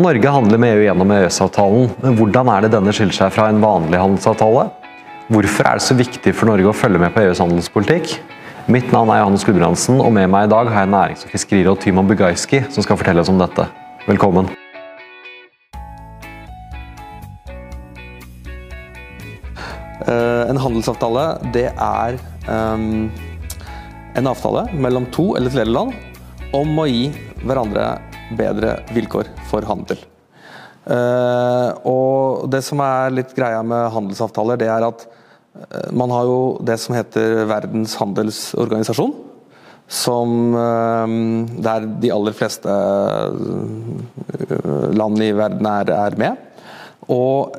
Norge handler med EU gjennom EØS-avtalen, men hvordan er det denne skiller seg fra en vanlig handelsavtale? Hvorfor er det så viktig for Norge å følge med på EUs handelspolitikk? Mitt navn er Johannes Gudbrandsen, og med meg i dag har jeg nærings- og fiskeriråd Timon Bugajski, som skal fortelle oss om dette. Velkommen. Eh, En handelsavtale det er um, en avtale mellom to eller flere land om å gi hverandre bedre vilkår for handel. Eh, og det som er litt greia med handelsavtaler, det er at eh, man har jo det som heter Verdens handelsorganisasjon. Som ehm, Der de aller fleste eh, land i verden er, er med. Og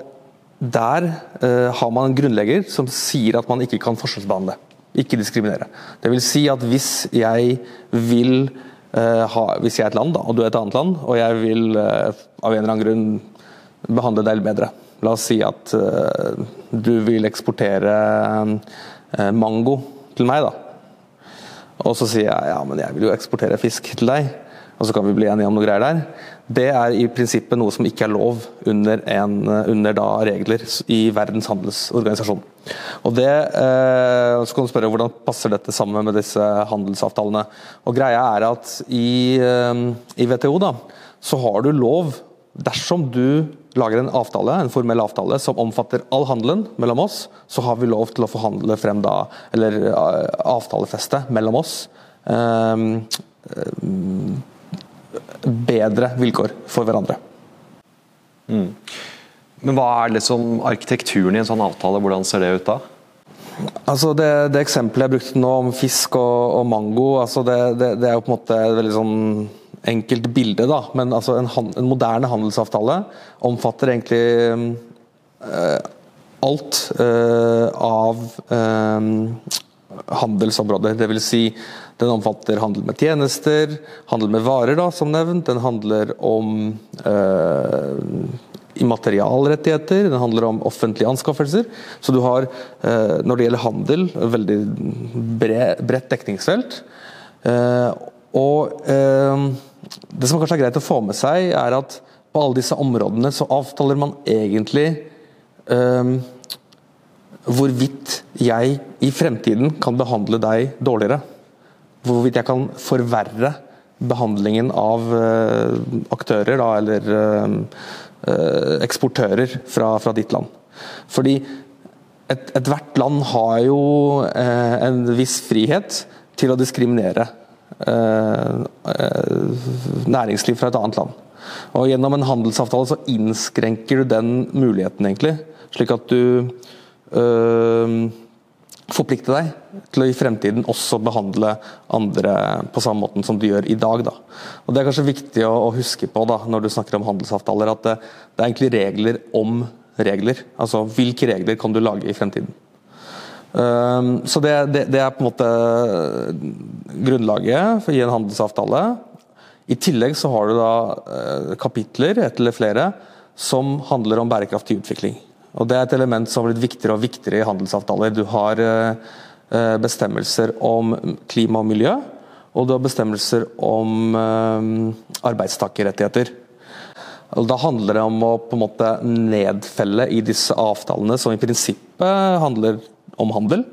der eh, har man en grunnlegger som sier at man ikke kan forskjellsbehandle. Ikke diskriminere. Det vil si at hvis jeg vil eh, Hvis jeg er et land, da, og du er et annet land, og jeg vil eh, av en eller annen grunn behandle deg bedre. La oss si at eh, du vil eksportere eh, mango til meg, da. Og så sier jeg ja, men jeg vil jo eksportere fisk til deg, og så kan vi bli enige om noe greier der. Det er i prinsippet noe som ikke er lov under, en, under da regler i Verdens handelsorganisasjon. Og det, eh, Så kan du spørre hvordan passer dette sammen med disse handelsavtalene. Og Greia er at i, eh, i WTO da, så har du lov, dersom du lager en avtale, en formell avtale som omfatter all handelen mellom oss, så har vi lov til å forhandle frem da, eller eh, avtalefeste mellom oss. eh, bedre vilkår for hverandre. Men hva er liksom arkitekturen i en sånn avtale, hvordan ser det ut da? Altså det, det eksempelet jeg brukte nå om fisk og, og mango, altså det, det, det, er jo på en måte et veldig sånn enkelt bilde. da, Men altså en, en moderne handelsavtale omfatter egentlig øh, alt øh, av øh, handelsområder. Det vil si, den omfatter handel med tjenester, handel med varer, da, som nevnt. Den handler om eh, immaterialrettigheter, den handler om offentlige anskaffelser. Så du har, eh, når det gjelder handel, et veldig bred, bredt dekningsfelt. Eh, og eh, det som kanskje er greit å få med seg, er at på alle disse områdene så avtaler man egentlig hvorvidt jeg i fremtiden kan behandle deg dårligere. Hvorvidt jeg kan forverre behandlingen av eh, aktører, da, eller eh, eh, eksportører fra, fra, ditt land. Fordi ethvert et land har jo en viss frihet til å diskriminere næringsliv fra et annet land. Og Gjennom en handelsavtale så innskrenker du den muligheten, egentlig. Slik at du øh, forplikter deg til å i fremtiden også behandle andre på samme måten som du gjør i dag. Da. Og Det er kanskje viktig å, huske på da, når du snakker om handelsavtaler, at det, det, er egentlig regler om regler. Altså hvilke regler kan du lage i fremtiden. Um, så det, det, det, er på en måte grunnlaget for å gi en handelsavtale. I tillegg så har du da uh, kapitler, ett eller flere, som handler om bærekraftig utvikling. Og Det er et element som har blitt viktigere og viktigere i handelsavtaler. Du har uh, bestemmelser om klima og miljø, og du har bestemmelser om uh, arbeidstakerrettigheter. Da handler det om å på en måte nedfelle i disse avtalene, som i prinsippet handler om handel.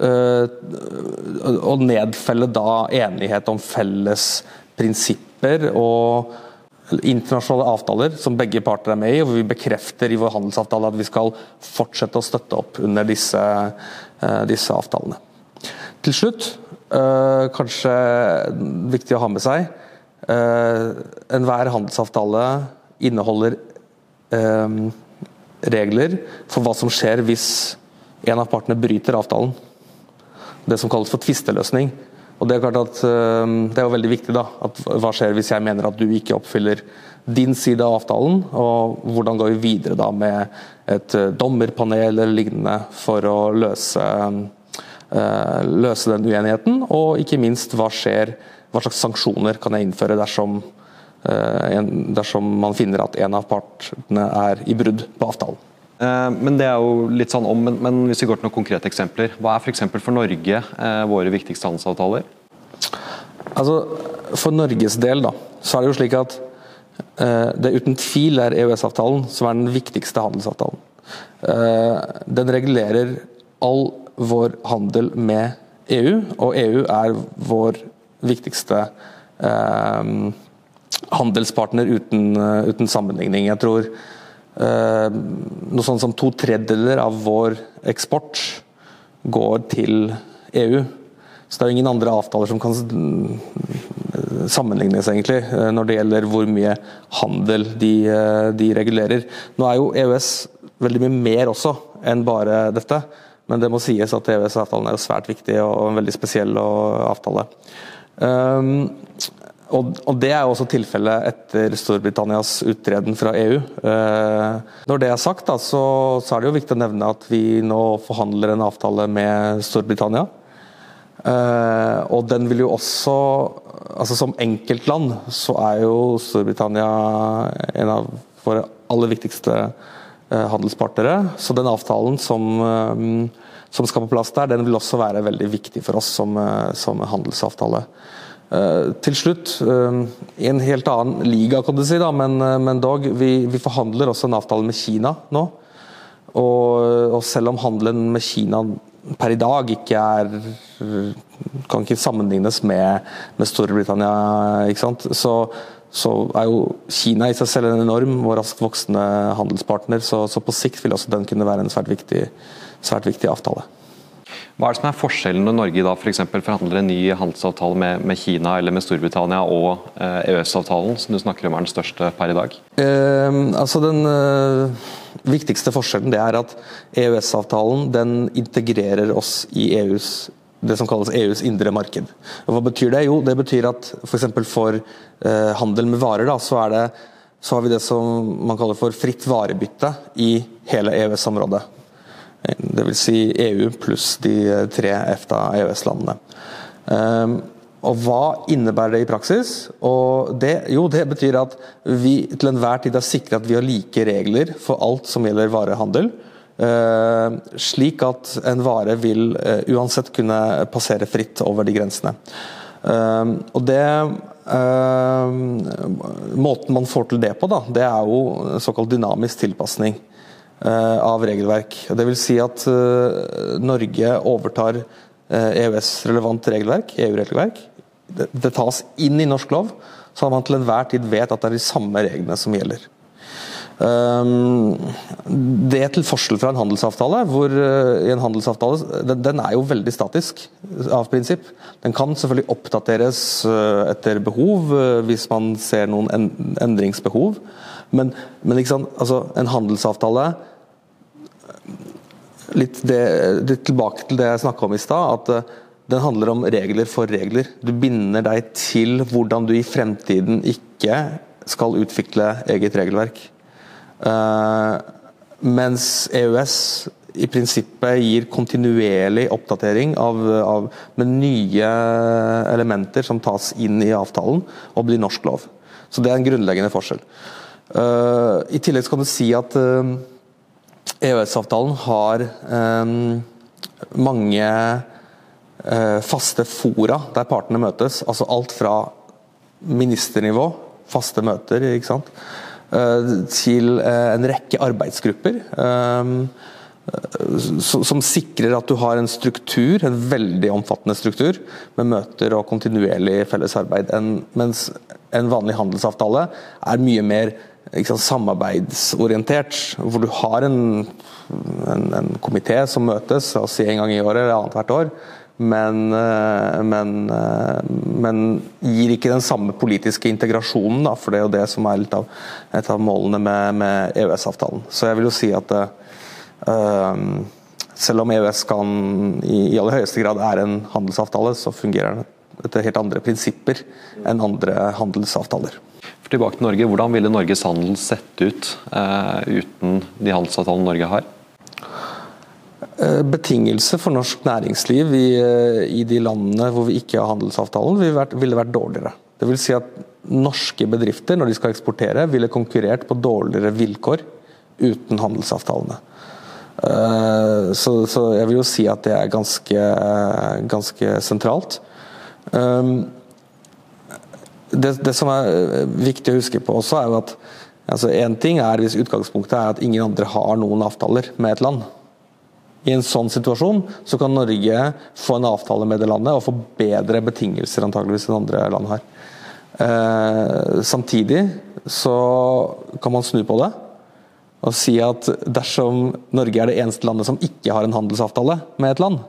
Og nedfelle da enighet om felles prinsipper og internasjonale avtaler som begge parter er med i, og vi bekrefter i vår handelsavtale at vi skal fortsette å støtte opp under disse, disse avtalene. Til slutt, kanskje viktig å ha med seg, enhver handelsavtale inneholder regler for hva som skjer hvis en av partene bryter avtalen. Det som kalles for tvisteløsning. Og Det er klart at det er jo veldig viktig. da, at Hva skjer hvis jeg mener at du ikke oppfyller din side av avtalen? Og hvordan går vi videre da med et dommerpanel eller lignende for å løse, løse den uenigheten? Og ikke minst, hva skjer, hva slags sanksjoner kan jeg innføre dersom, dersom man finner at en av partene er i brudd på avtalen? Men det er jo litt sånn om, men, hvis vi går til noen konkrete eksempler. Hva er f.eks. For, for Norge eh, våre viktigste handelsavtaler? Altså, For Norges del da, så er det jo slik at det uten tvil er EØS-avtalen som er den viktigste handelsavtalen. Den regulerer all vår handel med EU, og EU er vår viktigste handelspartner uten, uten sammenligning. Jeg tror noe sånt som to tredjedeler av vår eksport går til EU. Så det er jo ingen andre avtaler som kan sammenlignes, egentlig, eh, når det gjelder hvor mye handel de, eh, de regulerer. Nå er jo EØS veldig mye mer også enn bare dette, men det må sies at EØS-avtalen er jo svært viktig og en veldig spesiell avtale. Um, og, og, Det er jo også tilfellet etter Storbritannias uttreden fra EU. Eh, når det er sagt, da, så, så, er det jo viktig å nevne at vi nå forhandler en avtale med Storbritannia. Eh, og den vil jo også altså Som enkeltland så er jo Storbritannia en av våre aller viktigste eh, handelspartnere. Så den avtalen som, uh, som, skal på plass der, den vil også være veldig viktig for oss som, som handelsavtale. Til slutt, i en helt annen liga, kan du si, da, men, men dog, vi, vi forhandler også en avtale med Kina nå. Og, og selv om handelen med Kina per i dag ikke er Kan ikke sammenlignes med, med Storbritannia. ikke sant? Så, så, er jo Kina i seg selv en enorm og raskt voksende handelspartner. Så, så på sikt vil også den kunne være en svært viktig, svært viktig avtale. Hva er det som er forskjellen når Norge da f.eks. For forhandler en ny handelsavtale med, med, Kina eller med Storbritannia og eh, EØS-avtalen, som du snakker om er den største per i dag? Eh, altså Den eh, viktigste forskjellen det er at EØS-avtalen den integrerer oss i EUs det som kalles EUs indre marked. Og hva betyr det? Jo, det betyr at f.eks. for, for eh, handel med varer, da, så, det, så har vi det som man kaller for fritt varebytte i hele EØS-området. Dvs. Si EU pluss de tre EFTA-EØS-landene. Um, og Hva innebærer det i praksis? Det, jo, det betyr at vi til enhver tid har sikret at vi har like regler for alt som gjelder varehandel. Uh, slik at en vare vil uh, uansett kunne passere fritt over de grensene. Uh, og det Måten man får til det på, da, det er jo såkalt dynamisk tilpasning. Eh, av regelverk. Det vil si at eh, Norge overtar EØS-relevant eh, e regelverk, EU-regelverk. Det, tas inn i norsk lov, så man til enhver tid vet at det er de samme reglene som gjelder. Det det til forskjell fra en handelsavtale, hvor en handelsavtale den, er jo veldig statisk av prinsipp. Den kan selvfølgelig oppdateres etter behov, hvis man ser noen endringsbehov. Men, men altså, en handelsavtale litt, det, litt tilbake til det jeg snakka om i stad. at uh, den handler om regler for regler. Du binder deg til hvordan du i fremtiden ikke skal utvikle eget regelverk. Uh, mens EØS i prinsippet gir kontinuerlig oppdatering av, av, med nye elementer som tas inn i avtalen og blir norsk lov. Så Det er en grunnleggende forskjell. Uh, I tillegg kan du si at uh, EØS-avtalen har um, mange uh, faste fora der partene møtes. altså Alt fra ministernivå, faste møter, ikke sant, uh, til uh, en rekke arbeidsgrupper. Um, som sikrer at du har en struktur, en veldig omfattende struktur, med møter og kontinuerlig fellesarbeid. En, mens en vanlig handelsavtale er mye mer sant, samarbeidsorientert. Hvor du har en, en, en komité som møtes si en gang i året eller annethvert år. Men, eh, men, eh, men, gir ikke den samme politiske integrasjonen, da, for det er jo det som er litt av, et av målene med, med EØS-avtalen. Så jeg vil jo si at uh, selv om EØS kan i, i aller høyeste grad er en handelsavtale, så fungerer den etter helt andre prinsipper enn andre handelsavtaler tilbake til Norge. Hvordan ville Norges handel sett ut eh, uten de handelsavtalene Norge har? Betingelse for norsk næringsliv i, eh, i, de landene hvor vi ikke har handelsavtalen, ville vært, ville vært dårligere. Det vil si at norske bedrifter, når de skal eksportere, ville konkurrert på dårligere vilkår uten handelsavtalene. Så, så jeg vil jo si at det er ganske, ganske sentralt. Det, det, som er viktig å huske på også, er jo at altså en ting er hvis utgangspunktet er at ingen andre har noen avtaler med et land. I en sånn situasjon så kan Norge få en avtale med det landet og få bedre betingelser antageligvis enn andre land har. Eh, samtidig så kan man snu på det og si at dersom Norge er det eneste landet som ikke har en handelsavtale med et land,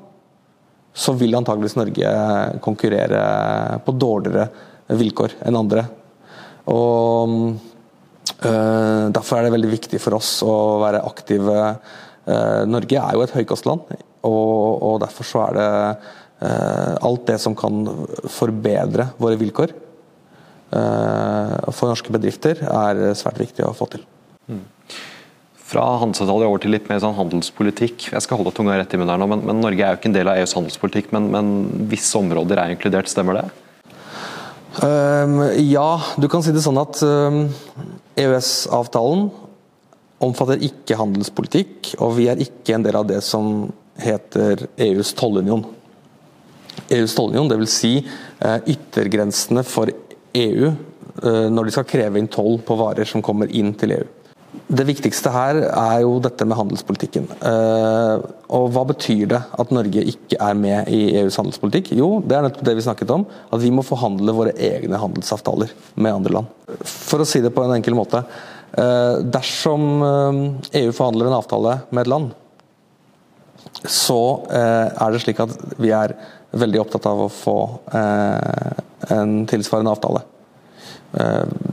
så vil antageligvis Norge konkurrere på dårligere vilkår enn andre. Og øh, Derfor er det veldig viktig for oss å være aktive Øh, Norge er jo et høykostland, og, og derfor så er det øh, alt det som kan forbedre våre vilkår for norske bedrifter, er svært viktig å få til. Mm. Fra handelsavtale over til litt mer sånn handelspolitikk. Jeg skal holde tunga rett i munnen her nå, men, men, Norge er jo ikke en del av EUs handelspolitikk, men, men visse områder er inkludert, stemmer det? Um, ja, du kan si det sånn at EØS-avtalen omfatter ikke handelspolitikk, og vi er ikke en del av det som heter EUs tollunion. EUs tollunion, dvs. Si, eh, yttergrensene for EU eh, når de skal kreve inn toll på varer som kommer inn til EU. Det viktigste her er jo dette med handelspolitikken. Eh, og Hva betyr det at Norge ikke er med i EUs handelspolitikk? Jo, det er nettopp det vi snakket om. At vi må forhandle våre egne handelsavtaler med andre land. For å si det på en enkel måte. Eh, dersom EU eh, e forhandler en avtale med et land, så er det slik at vi er veldig opptatt av å få en tilsvarende avtale.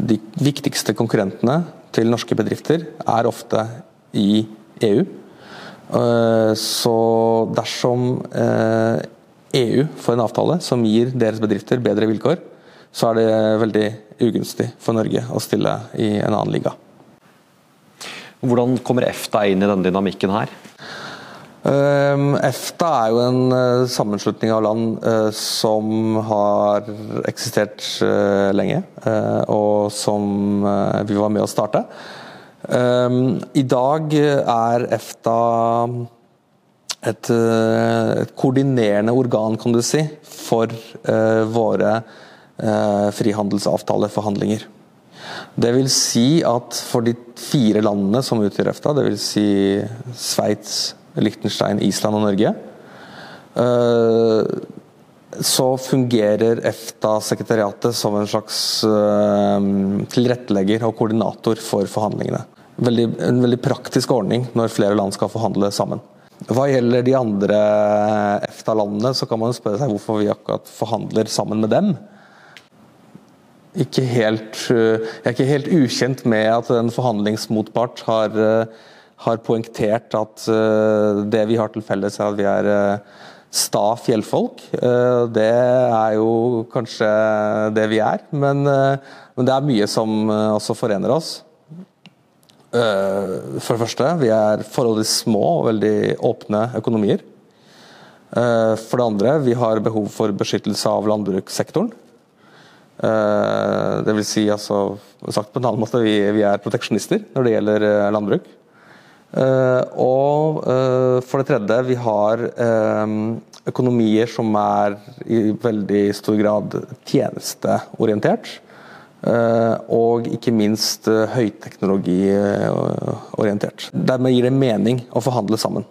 De viktigste konkurrentene til norske bedrifter er ofte i EU. Så dersom EU får en avtale som gir deres bedrifter bedre vilkår, så er det veldig ugunstig for Norge å stille i en annen liga. Hvordan kommer EFTA inn i denne dynamikken her? Ehm, EFTA er jo en eh, sammenslutning av land eh, som har eksistert eh, lenge, og som vi var med å starte. Ehm, I dag er EFTA et, et koordinerende organ, kan du si, for våre frihandelsavtaleforhandlinger. Det vil si at for de fire landene som utgjør EFTA, dvs. Si Sveits, Liechtenstein, Island og Norge, eh, så fungerer EFTA-sekretariatet som en slags eh, tilrettelegger og koordinator for forhandlingene. En veldig praktisk ordning når flere land skal forhandle sammen. Hva gjelder de andre EFTA-landene, så kan man spørre seg hvorfor vi akkurat forhandler sammen med dem ikke helt, eh, jeg er ikke helt ukjent med at en forhandlingsmotpart har, har poengtert at eh, det vi har til felles, er at vi er sta fjellfolk. Det er jo kanskje det vi er, men, men det er mye som også forener oss. For det første, vi er forholdsvis små og veldig åpne økonomier. For det andre, vi har behov for beskyttelse av landbrukssektoren. Det vil si, altså, sagt på en annen måte, vi, vi er proteksjonister når det gjelder landbruk. Uh, og for det tredje, vi har økonomier som er i veldig stor grad tjenesteorientert. og ikke minst høyteknologiorientert. Dermed gir det mening å forhandle sammen.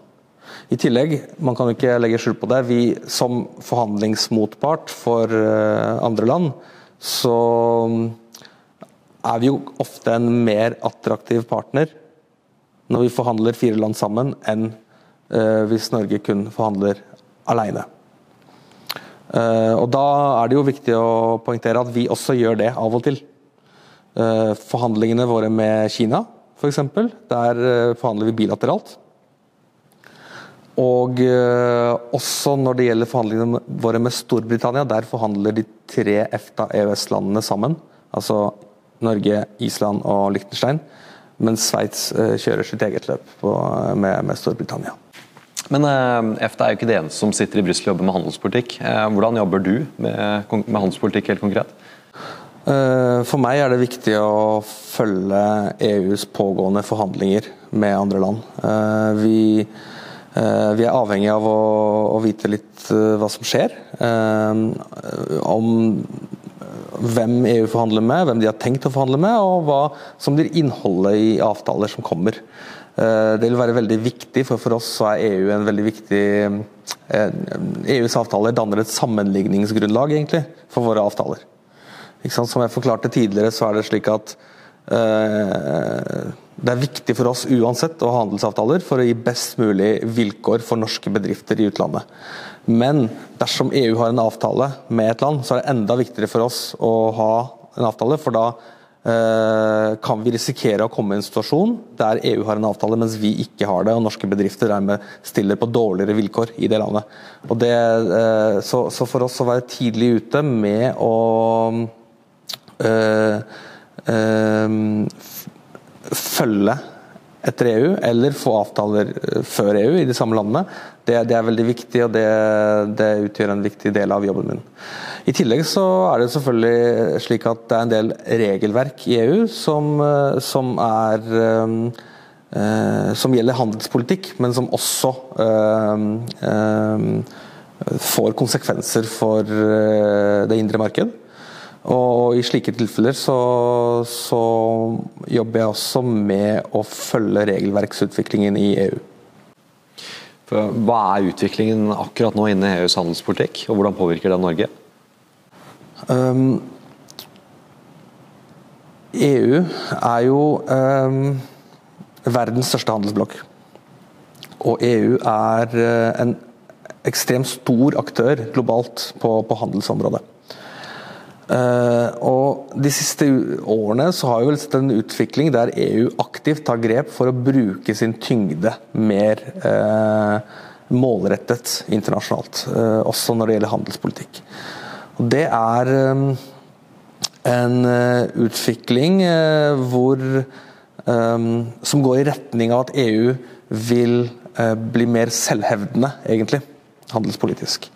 I tillegg, man kan jo ikke legge skjul på det, vi som forhandlingsmotpart for andre land så mm, er vi jo ofte en mer attraktiv partner når vi forhandler fire land sammen, enn uh, hvis Norge kun forhandler alene. Uh, og Da er det jo viktig å poengtere at vi også gjør det av og til. Uh, forhandlingene våre med Kina, f.eks., der forhandler vi bilateralt. Og også når det gjelder forhandlingene våre med Storbritannia, der forhandler de tre EFTA-EØS-landene sammen. Altså Norge, Island og Liechtenstein. Mens Sveits uh, kjører sitt eget løp på, med, med, Storbritannia. Men uh, EFTA er jo ikke det eneste som sitter i Brussel og jobber med handelspolitikk. hvordan jobber du med, med handelspolitikk helt konkret? For meg er det viktig å følge EUs pågående forhandlinger med andre land. Vi Eh, vi er avhengig av å, å vite litt eh, hva som skjer. Eh, om hvem EU forhandler med, hvem de har tenkt å forhandle med, og hva som blir innholdet i avtaler som kommer. Det vil være veldig viktig, for for oss så er EU en veldig viktig EUs avtaler danner et sammenligningsgrunnlag egentlig, for våre avtaler. Som jeg forklarte tidligere, så er det slik at det er viktig for oss uansett å ha handelsavtaler for å gi best mulig vilkår for norske bedrifter i utlandet. Men dersom EU har en avtale med et land, så er det enda viktigere for oss å ha en avtale. For da eh, kan vi risikere å komme i en situasjon der EU har en avtale, mens vi ikke har det, og norske bedrifter dermed stiller på dårligere vilkår i det landet. Det, eh, så, så, for oss å være tidlig ute med å eh, følge etter EU, eller få avtaler eh, før EU i de samme landene, det, det er veldig viktig, og det, det, utgjør en viktig del av jobben min. I tillegg så er det selvfølgelig slik at det er en del regelverk i EU som, eh, som er eh, som gjelder handelspolitikk, men som også eh, eh, får konsekvenser for eh, det indre marked. Og I slike tilfeller så, så, jobber jeg også med å følge regelverksutviklingen i EU. For hva er utviklingen akkurat nå innen EUs handelspolitikk, og hvordan påvirker det Norge? Um, EU er jo um, verdens største handelsblokk. Og EU er uh, en ekstremt stor aktør globalt på, på handelsområdet. Uh, og De siste årene så har vi vel sett en utvikling der EU aktivt tar grep for å bruke sin tyngde mer uh, målrettet internasjonalt. Uh, også når det gjelder handelspolitikk. Og Det er um, en utvikling hvor um, som går i retning av at EU vil bli mer selvhevdende, egentlig, handelspolitisk.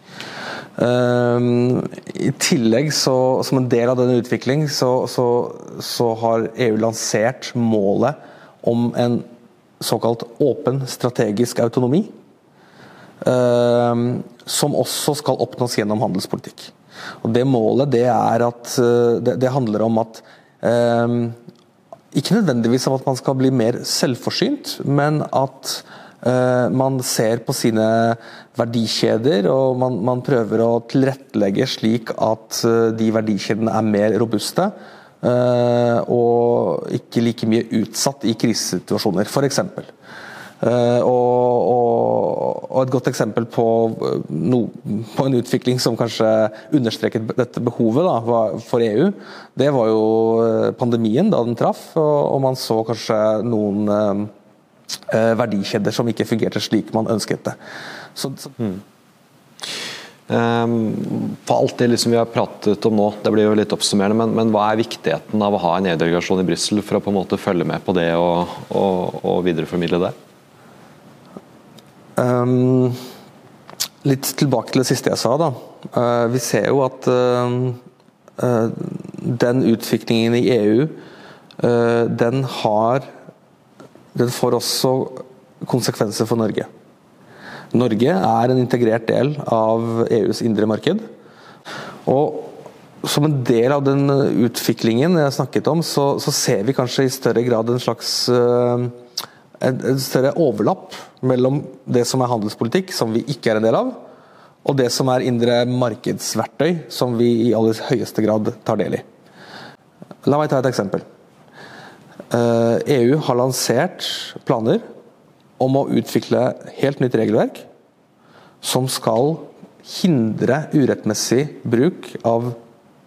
Um, I tillegg, så, som en del av denne utvikling, så, så, så, har EU lansert målet om en såkalt åpen strategisk autonomi. Um, som også skal oppnås gjennom handelspolitikk. Og Det målet det at uh, det, det handler om at um, Ikke nødvendigvis om at man skal bli mer selvforsynt, men at man ser på sine verdikjeder, og man, man, prøver å tilrettelegge slik at eh, de verdikjedene er mer robuste. Uh, og ikke like mye utsatt i krisesituasjoner, f.eks. Uh, og, og, og, et godt eksempel på, no, på, en utvikling som kanskje understreket dette behovet da, for EU, det var jo pandemien da den traff, og, og man så kanskje noen uh, verdikjeder som ikke fungerte slik man ønsket det. Så, så. Mm. Um, for alt det liksom vi har pratet om nå, det blir jo litt oppsummerende, men, men hva er viktigheten av å ha en EU-delegasjon i Brussel for å på en måte følge med på det og, og, og videreformidle det? Um, litt tilbake til det siste jeg sa. da. Uh, vi ser jo at uh, uh, den utviklingen i EU, den har Den får også konsekvenser for Norge. Norge er en integrert del av EUs indre marked. Og som en del av den utviklingen jeg snakket om, så, så ser vi kanskje i større grad en slags uh, en, en større overlapp mellom det som er handelspolitikk, som vi ikke er en del av, og det som er indre markedsverktøy, som vi i aller høyeste grad tar del i. La meg ta et eksempel. Uh, eh, EU har lansert planer om å utvikle helt nytt regelverk som skal hindre urettmessig bruk av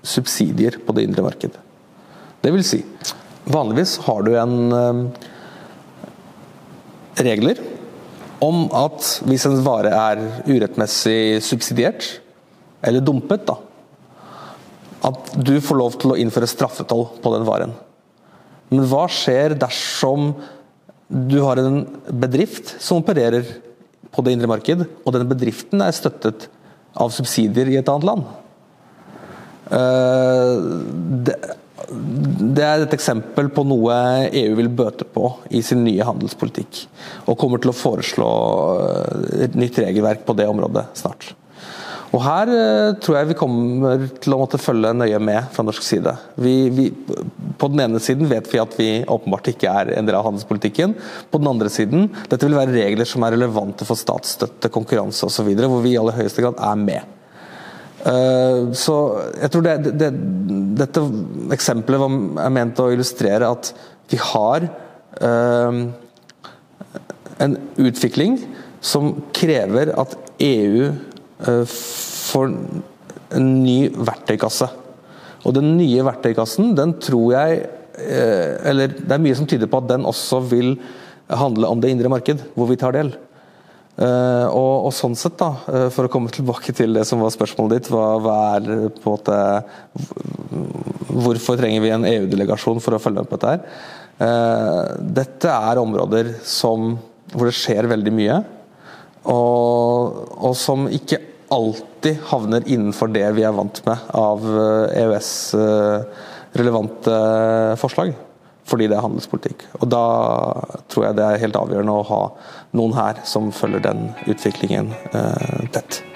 subsidier på det indre marked. Det vil si, vanligvis har du en um, regler om at hvis en vare er urettmessig subsidiert, eller dumpet, da, at du får lov til å innføre straffetoll på den varen. Men hva skjer dersom du har en bedrift som opererer på det indre marked, og den bedriften er støttet av subsidier i et annet land. Eh, det er et eksempel på noe EU vil bøte på i sin nye handelspolitikk. Og kommer til å foreslå nytt regelverk på det området snart. Og Her uh, tror jeg vi kommer til å måtte følge nøye med fra norsk side. Vi, vi, på den ene siden vet vi at vi åpenbart ikke er en del av handelspolitikken. På den andre siden dette vil være regler som er relevante for statsstøtte, konkurranse osv., hvor vi i aller høyeste grad er med. Uh, så jeg tror det, det, Dette eksempelet er ment å illustrere at vi har uh, en utvikling som krever at EU Eh, for en ny verktøykasse. Og den nye verktøykassen, den tror jeg eh, Eller det er mye som tyder på at den også vil handle om det indre marked, hvor vi tar del. Uh, og, og, sånn sett, da, for å komme tilbake til det som var spørsmålet ditt, hva, hva er på en måte Hvorfor trenger vi en EU-delegasjon for å følge på dette her? Dette er områder som, hvor det skjer veldig mye, og, og som ikke alltid havner innenfor det vi er vant med av EØS-relevante eh, e eh, forslag. Fordi det er handelspolitikk. Og Da tror jeg det er helt avgjørende å ha noen her som følger den utviklingen eh, tett.